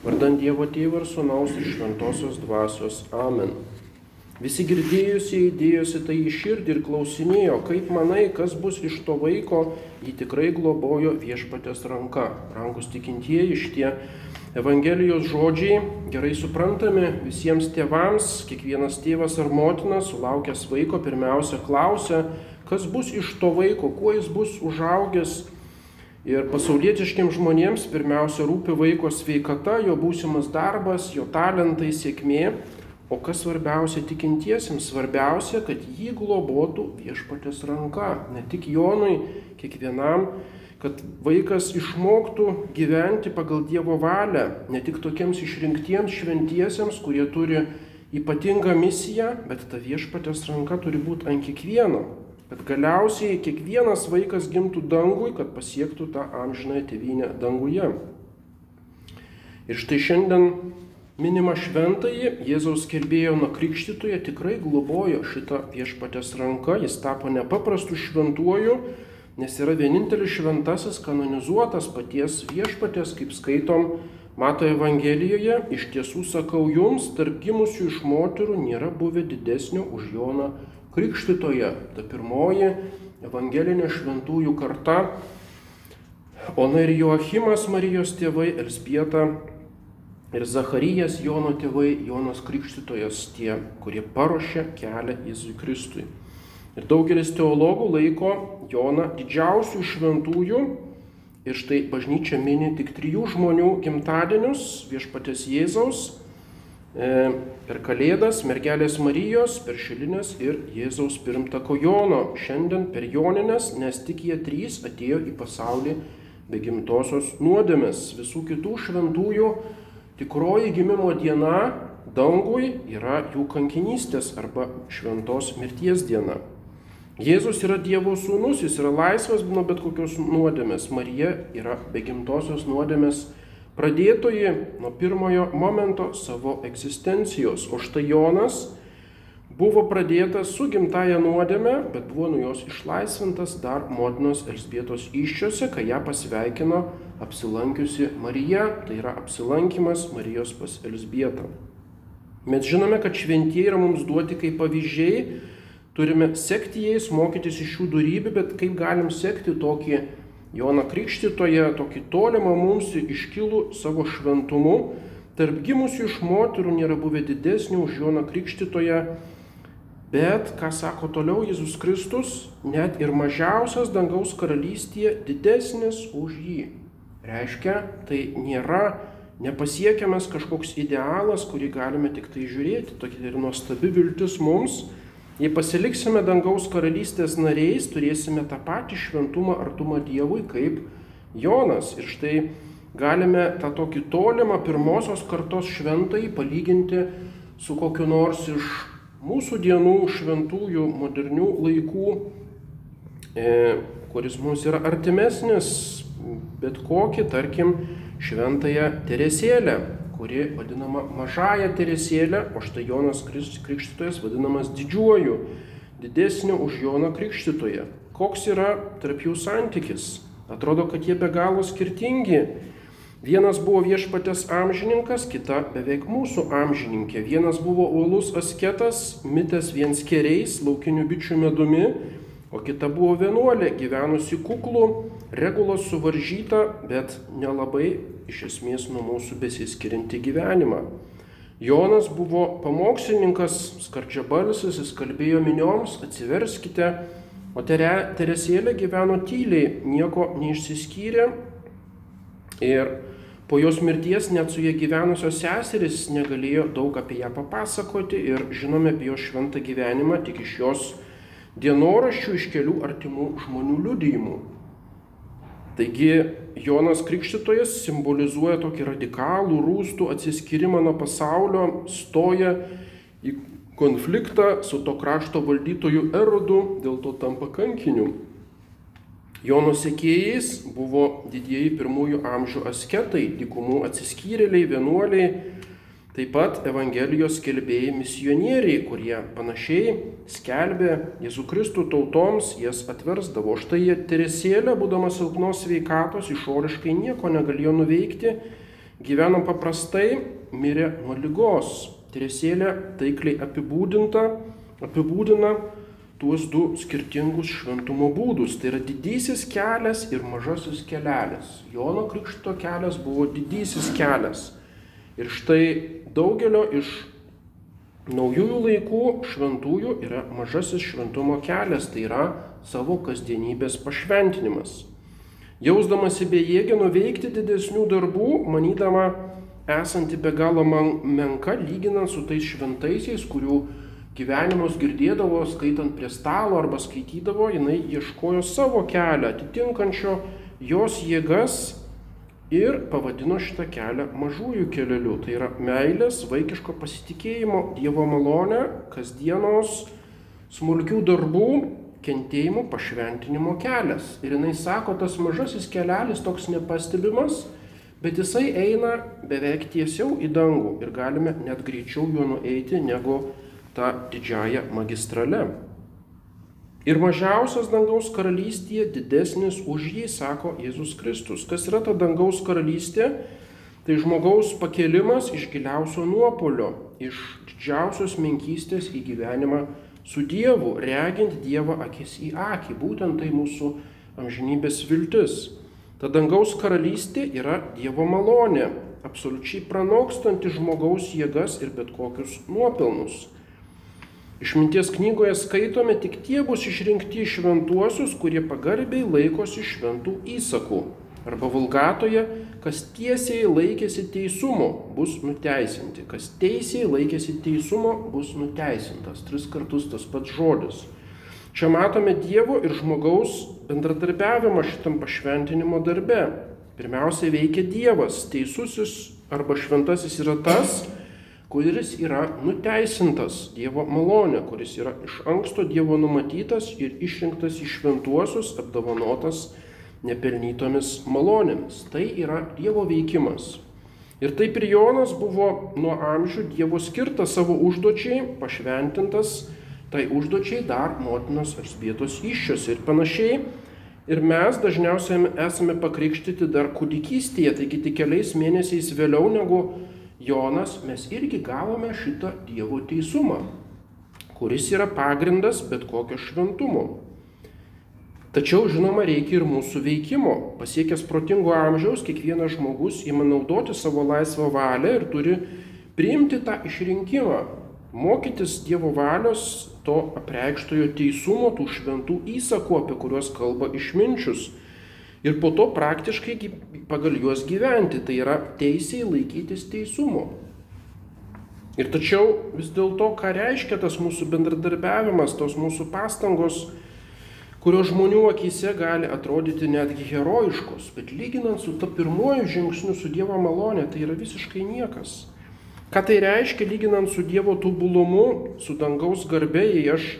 Vardant Dievo Tėvą ir Sūnaus ir Šventosios Dvasios. Amen. Visi girdėjusieji dėjosi tai į širdį ir klausinėjo, kaip manai, kas bus iš to vaiko, jį tikrai globojo viešpatės ranka. Rankus tikintieji šitie Evangelijos žodžiai gerai suprantami visiems tėvams, kiekvienas tėvas ar motina sulaukęs vaiko pirmiausia klausia, kas bus iš to vaiko, kuo jis bus užaugęs Ir pasaulietiškiams žmonėms pirmiausia rūpi vaiko sveikata, jo būsimas darbas, jo talentai, sėkmė, o kas svarbiausia tikintiesiems, svarbiausia, kad jį globotų viešpatės ranka, ne tik Jonui, kiekvienam, kad vaikas išmoktų gyventi pagal Dievo valią, ne tik tokiems išrinktiems šventiesiems, kurie turi ypatingą misiją, bet ta viešpatės ranka turi būti ant kiekvieno kad galiausiai kiekvienas vaikas gimtų dangui, kad pasiektų tą amžinąją tėvynę danguje. Ir štai šiandien minima šventąjį, Jėzaus kelbėjo nuo krikštytoje tikrai globojo šitą viešpatės ranką, jis tapo nepaprastu šventuoju, nes yra vienintelis šventasis kanonizuotas paties viešpatės, kaip skaitom Mato Evangelijoje, iš tiesų sakau jums, tarp gimusių iš moterų nėra buvę didesnio už Joną krikštytoje, ta pirmoji evangelinė šventųjų karta, Ona ir Joachimas Marijos tėvai, Elspieta ir Zacharijas Jono tėvai, Jonas Krikštytojas tie, kurie paruošė kelią Jėzui Kristui. Ir daugelis teologų laiko Joną didžiausių šventųjų ir štai bažnyčia mini tik trijų žmonių gimtadienius viešpatės Jėzaus per Kalėdas, mergelės Marijos, per Šilinės ir Jėzaus pirmtako Jono. Šiandien per Joninės, nes tik jie trys atėjo į pasaulį be gimtosios nuodėmės. Visų kitų šventųjų tikroji gimimo diena dangui yra jų kankinystės arba šventos mirties diena. Jėzus yra Dievo sūnus, jis yra laisvas nuo bet kokios nuodėmės. Marija yra be gimtosios nuodėmės pradėtoji nuo pirmojo momento savo egzistencijos. O štai Jonas buvo pradėtas su gimtaja nuodėme, bet buvo nuo jos išlaisvintas dar motinos Elsbietos iščiose, kai ją pasveikino apsilankiusi Marija, tai yra apsilankimas Marijos pas Elsbietą. Mes žinome, kad šventieji yra mums duoti kaip pavyzdžiai, turime sekti jais, mokytis iš šių darybių, bet kaip galim sekti tokį Joną Krikštytoje tokį tolimą mums iškilų savo šventumu, tarp gimusių iš moterų nėra buvę didesnio už Joną Krikštytoje, bet, ką sako toliau Jėzus Kristus, net ir mažiausias dangaus karalystėje didesnis už jį. Reiškia, tai nėra nepasiekiamas kažkoks idealas, kurį galime tik tai žiūrėti, tokia ir nuostabi viltis mums, Jei pasiliksime dangaus karalystės nariais, turėsime tą patį šventumą artumą Dievui kaip Jonas. Ir štai galime tą tokį tolimą pirmosios kartos šventai palyginti su kokiu nors iš mūsų dienų šventųjų modernių laikų, e, kuris mums yra artimesnis, bet kokį, tarkim, šventąją Teresėlę, kuri vadinama mažąją Teresėlę, o štai Jonas Krikštytojas vadinamas didžiuoju, didesniu už Joną Krikštytoją. Koks yra tarp jų santykis? Atrodo, kad jie be galo skirtingi. Vienas buvo viešpatės amžininkas, kita beveik mūsų amžininkė. Vienas buvo uolus asketas, mitęs viens keriais, laukinių bičių medumi, o kita buvo vienuolė, gyvenusi kuklų, regulos suvaržyta, bet nelabai iš esmės nuo mūsų besiskirinti gyvenimą. Jonas buvo pamokslininkas, skardžiabalsis, jis kalbėjo minioms, atsiverskite, o Teresėlė gyveno tyliai, nieko neišsiskyrė ir po jos mirties net su jie gyvenusios seserys negalėjo daug apie ją papasakoti ir žinome apie jos šventą gyvenimą tik iš jos dienoraščių iš kelių artimų žmonių liudijimų. Taigi Jonas Krikštytojas simbolizuoja tokį radikalų rūstų atsiskyrimą nuo pasaulio, stoja į konfliktą su to krašto valdytoju Erodu, dėl to tampa kankiniu. Jono sekėjais buvo didieji pirmųjų amžių asketai, dykumų atsiskyrėliai, vienuoliai, Taip pat Evangelijos skelbėjai misionieriai, kurie panašiai skelbė Jėzų Kristų tautoms, jas atversdavo. Štai Teresėlė, būdama silpnos sveikatos, išoriškai nieko negalėjo nuveikti, gyveno paprastai, mirė nuo lygos. Teresėlė taikliai apibūdinta, apibūdina tuos du skirtingus šventumo būdus. Tai yra didysis kelias ir mažasis kelelis. Jono Krikšto kelias buvo didysis kelias. Ir štai daugelio iš naujųjų laikų šventųjų yra mažasis šventumo kelias, tai yra savo kasdienybės pašventinimas. Jausdamasi bejėgė nuveikti didesnių darbų, manydama esanti be galo menka lyginant su tais šventaisiais, kurių gyvenimus girdėdavo skaitant prie stalo arba skaitydavo, jinai ieškojo savo kelią, atitinkančio jos jėgas ir pavadino šitą kelią mažųjų kelialiu. Tai yra meilės, vaikiško pasitikėjimo, Dievo malonė, kasdienos smulkių darbų, kentėjimo, pašventinimo kelias. Ir jinai sako, tas mažasis kelelis toks nepastebimas, bet jisai eina beveik tiesiau į dangų ir galime net greičiau juo nueiti negu tą didžiąją magistralę. Ir mažiausias dangaus karalystėje didesnis už jį, sako Jėzus Kristus. Kas yra ta dangaus karalystė? Tai žmogaus pakelimas iš giliausio nuopolio, iš didžiausios menkystės į gyvenimą su Dievu, regint Dievą akis į akį. Būtent tai mūsų amžinybės viltis. Ta dangaus karalystė yra Dievo malonė, absoliučiai pranokstanti žmogaus jėgas ir bet kokius nuopelnus. Išminties knygoje skaitome tik tie bus išrinkti šventuosius, kurie pagarbiai laikosi šventų įsakų. Arba vulgatoje, kas tiesiai laikėsi teisumo, bus nuteisinti. Kas teisiai laikėsi teisumo, bus nuteisintas. Tris kartus tas pats žodis. Čia matome Dievo ir žmogaus bendradarbiavimą šitam pašventinimo darbe. Pirmiausia veikia Dievas. Teisusis arba šventasis yra tas, kuris yra nuteisintas Dievo malonė, kuris yra iš anksto Dievo numatytas ir išrinktas į šventuosius, apdovanotas nepelnytomis malonėmis. Tai yra Dievo veikimas. Ir taip ir Jonas buvo nuo amžių Dievo skirtas savo užduočiai, pašventintas tai užduočiai dar motinos Elžbietos iššios ir panašiai. Ir mes dažniausiai esame pakrikštyti dar kūdikystėje, taigi tik keliais mėnesiais vėliau negu Jonas mes irgi gavome šitą Dievo teisumą, kuris yra pagrindas bet kokio šventumo. Tačiau, žinoma, reikia ir mūsų veikimo. Pasiekęs protingo amžiaus, kiekvienas žmogus ima naudoti savo laisvą valią ir turi priimti tą išrinkimą, mokytis Dievo valios, to apreikštojo teisumo, tų šventų įsakų, apie kuriuos kalba išminčius ir po to praktiškai pagal juos gyventi, tai yra teisiai laikytis teisumo. Ir tačiau vis dėlto, ką reiškia tas mūsų bendradarbiavimas, tos mūsų pastangos, kurios žmonių akise gali atrodyti netgi herojiškos, bet lyginant su ta pirmoju žingsniu su Dievo malonė, tai yra visiškai niekas. Ką tai reiškia lyginant su Dievo tobulumu, su dangaus garbė, jei aš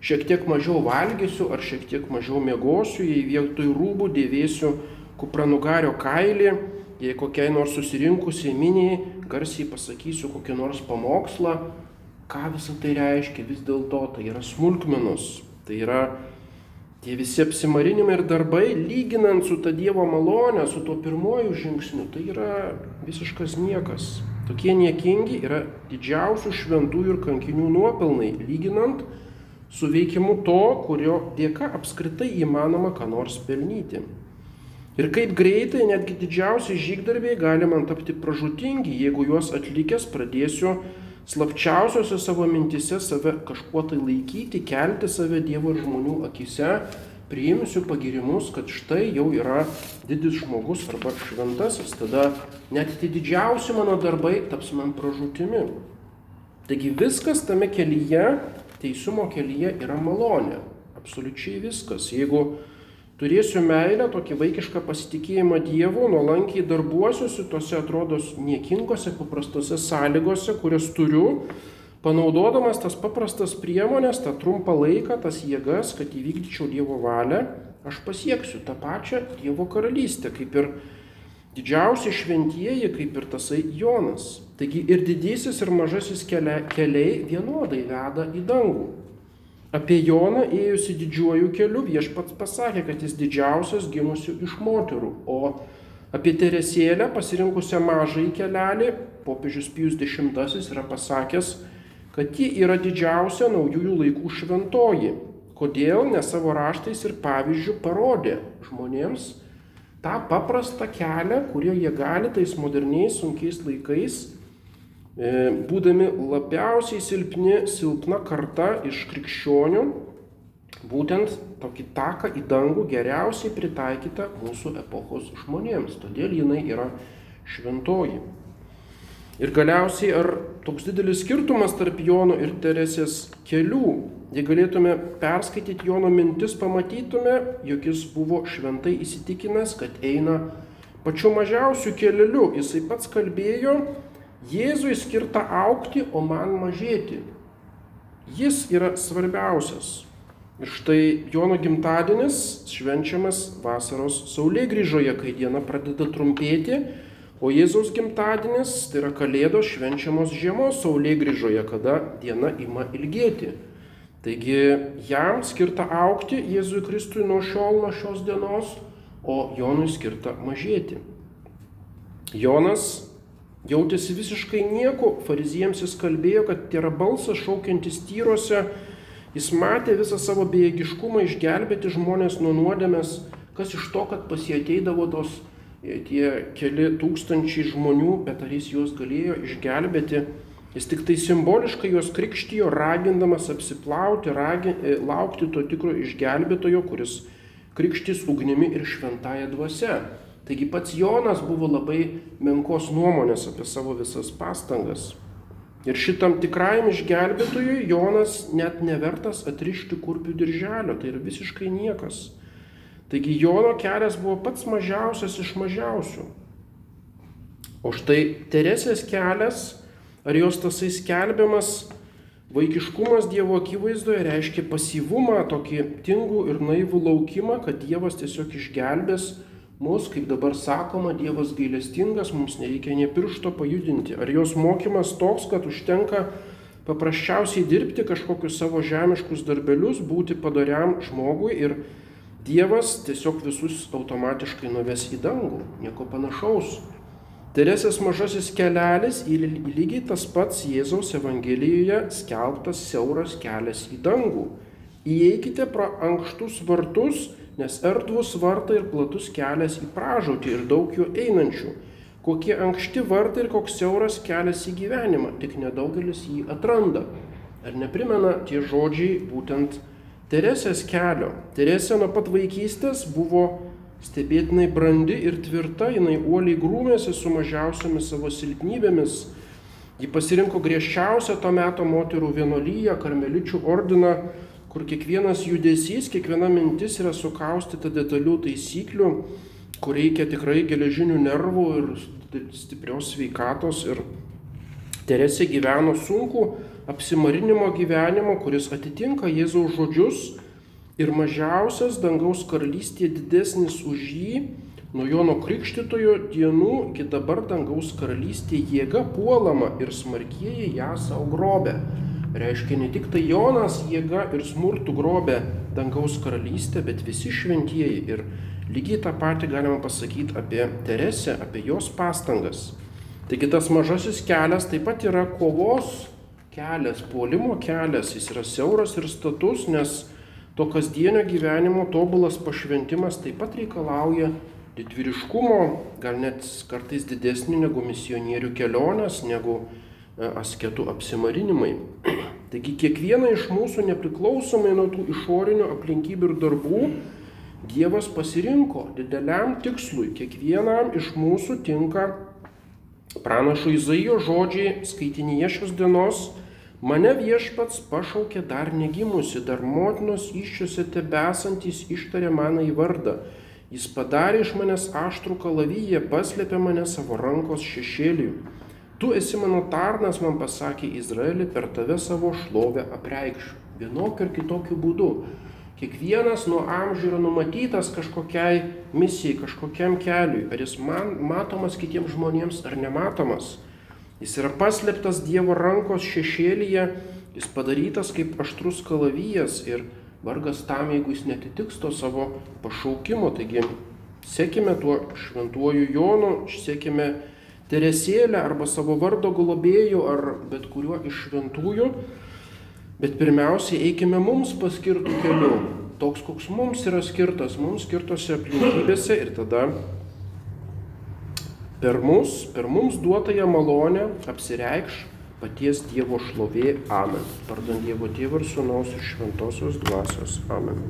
šiek tiek mažiau valgysiu ar šiek tiek mažiau miegosiu, jei vietoj rūbų dėvėsiu kupranugario kailį, jei kokiai nors susirinkusiai miniai garsiai pasakysiu kokį nors pamokslą, ką visą tai reiškia, vis dėlto tai yra smulkmenos, tai yra tie visi apsimarinimai ir darbai, lyginant su ta Dievo malonė, su tuo pirmoju žingsniu, tai yra visiškas niekas. Tokie niekingi yra didžiausių šventųjų ir kankinių nuopelnai, lyginant su veikimu to, kurio dėka apskritai įmanoma ką nors pelnyti. Ir kaip greitai netgi didžiausi žygdarbiai gali man tapti pražutingi, jeigu juos atlikęs pradėsiu slapčiausiose savo mintise save kažkuo tai laikyti, kelti save Dievo ir žmonių akise, priimsiu pagirimus, kad štai jau yra didis žmogus arba šventasis, tada net tie didžiausi mano darbai taps man pražūtimi. Taigi viskas tame kelyje teisumo kelyje yra malonė. Absoliučiai viskas. Jeigu turėsiu meilę, tokį vaikišką pasitikėjimą Dievu, nuolankiai darbuosiuosi tose atrodo niekingose, paprastose sąlygose, kurias turiu, panaudodamas tas paprastas priemonės, tą trumpą laiką, tas jėgas, kad įvykdyčiau Dievo valią, aš pasieksiu tą pačią Dievo karalystę, kaip ir didžiausi šventieji, kaip ir tasai Jonas. Taigi ir didysis, ir mažasis keliai vienodai veda į dangų. Apie Joną ėjusi didžiuoju keliu viešpats pasakė, kad jis didžiausias gimusių iš moterų, o Apie Teresėlę, pasirinkusią mažąjį kelelį, popiežius Pijus X yra pasakęs, kad ji yra didžiausia naujųjų laikų šventoji. Kodėl? Nes savo raštais ir pavyzdžių parodė žmonėms tą paprastą kelią, kurie jie gali tais moderniais sunkiais laikais E, būdami labiausiai silpni, silpna karta iš krikščionių, būtent tokį taką į dangų geriausiai pritaikyta mūsų epochos žmonėms. Todėl jinai yra šventoji. Ir galiausiai, ar toks didelis skirtumas tarp Jono ir Teresės kelių, jei galėtume perskaityti Jono mintis, pamatytume, jog jis buvo šventai įsitikinęs, kad eina pačiu mažiausiu keliu. Jisai pats kalbėjo, Jėzui skirta aukti, o man mažėti. Jis yra svarbiausias. Ir štai Jono gimtadienis švenčiamas vasaros saulėgrįžoje, kai diena pradeda trumpėti, o Jėzaus gimtadienis, tai yra Kalėdos švenčiamos žiemos saulėgrįžoje, kada diena ima ilgėti. Taigi jam skirta aukti Jėzui Kristui nuo šiol, nuo šios dienos, o Jonui skirta mažėti. Jonas Jautėsi visiškai nieko, fariziems jis kalbėjo, kad tai yra balsas šaukiantis tyruose, jis matė visą savo bejėgiškumą išgelbėti žmonės nuo nuodėmės, kas iš to, kad pasieteidavo tos tie keli tūkstančiai žmonių, bet ar jis juos galėjo išgelbėti, jis tik tai simboliškai juos krikštijo, ragindamas apsiplauti, ragin, e, laukti to tikro išgelbėtojo, kuris krikštys ugnimi ir šventąją dvasę. Taigi pats Jonas buvo labai menkos nuomonės apie savo visas pastangas. Ir šitam tikrajam išgelbėtojui Jonas net nevertas atrišti kurpių dirželio, tai yra visiškai niekas. Taigi Jono kelias buvo pats mažiausias iš mažiausių. O štai Teresės kelias, ar jos tasai skelbiamas vaikiškumas Dievo akivaizdoje reiškia pasyvumą, tokį tingų ir naivų laukimą, kad Dievas tiesiog išgelbės mus, kaip dabar sakoma, Dievas gailestingas, mums nereikia nie piršto pajudinti. Ar jos mokymas toks, kad užtenka paprasčiausiai dirbti kažkokius savo žemiškus darbelius, būti padariam žmogui ir Dievas tiesiog visus automatiškai nuves į dangų. Nieko panašaus. Teresės mažasis kelelis lygiai tas pats Jėzaus Evangelijoje skelbtas siauras kelias į dangų. Įeikite pro ankštus vartus nes erdvus vartai ir platus kelias į pražūtį ir daug jų einančių. Kokie ankšti vartai ir koks siauras kelias į gyvenimą, tik nedaugelis jį atranda. Ar neprimena tie žodžiai būtent Teresės kelio? Teresė nuo pat vaikystės buvo stebėtinai brandi ir tvirta, jinai uoliai grūmėsi su mažiausiamis savo silpnybėmis. Ji pasirinko griežčiausią to meto moterų vienolyje, karmeličių ordiną, kur kiekvienas judesys, kiekviena mintis yra sukaustyta detalių taisyklių, kur reikia tikrai geležinių nervų ir stiprios sveikatos. Ir Teresė gyveno sunku apsimarinimo gyvenimo, kuris atitinka Jėzaus žodžius ir mažiausias dangaus karalystė didesnis už jį. Nuo Jono Krikštitojo dienų iki dabar dangaus karalystė jėga puolama ir smarkieji ją savo grobė. Reiškia, ne tik tai Jonas jėga ir smurtų grobė dangaus karalystę, bet visi šventieji. Ir lygiai tą patį galima pasakyti apie Teresę, apie jos pastangas. Taigi tas mažasis kelias taip pat yra kovos kelias, puolimo kelias, jis yra siauras ir status, nes to kasdienio gyvenimo tobulas pašventimas taip pat reikalauja didvyriškumo, gal net kartais didesnį negu misionierių kelionės, negu asketų apsimarinimai. Taigi kiekvieną iš mūsų nepriklausomai nuo tų išorinių aplinkybių ir darbų Dievas pasirinko dideliam tikslui. Kiekvienam iš mūsų tinka pranašo Izaijo žodžiai skaitinyje šios dienos. Mane viešpats pašaukė dar negimusi, dar motinos iščiose tebesantys ištarė mano į vardą. Jis padarė iš manęs aštrų kalavyje, paslėpė mane savo rankos šešėliui. Tu esi mano tarnas, man pasakė Izraelį, per tave savo šlovę apreikščiau. Vienokiu ar kitokiu būdu. Kiekvienas nuo amžių yra numatytas kažkokiai misijai, kažkokiam keliui. Ar jis man matomas kitiems žmonėms ar nematomas. Jis yra paslėptas Dievo rankos šešėlyje, jis padarytas kaip aštrus kalavijas ir vargas tam, jeigu jis netitiks to savo pašaukimo. Taigi Sekime tuo šventuoju Jonu, sekime Teresėlę arba savo vardo globėjų ar bet kuriuo iš šventųjų, bet pirmiausiai eikime mums paskirtų kelių, toks koks mums yra skirtas, mums skirtose aplinkybėse ir tada per mus, per mums duotąją malonę apsireikš paties Dievo šlovė. Amen. Vardant Dievo Tėvų ir Sūnaus ir Šventosios Dvasios. Amen.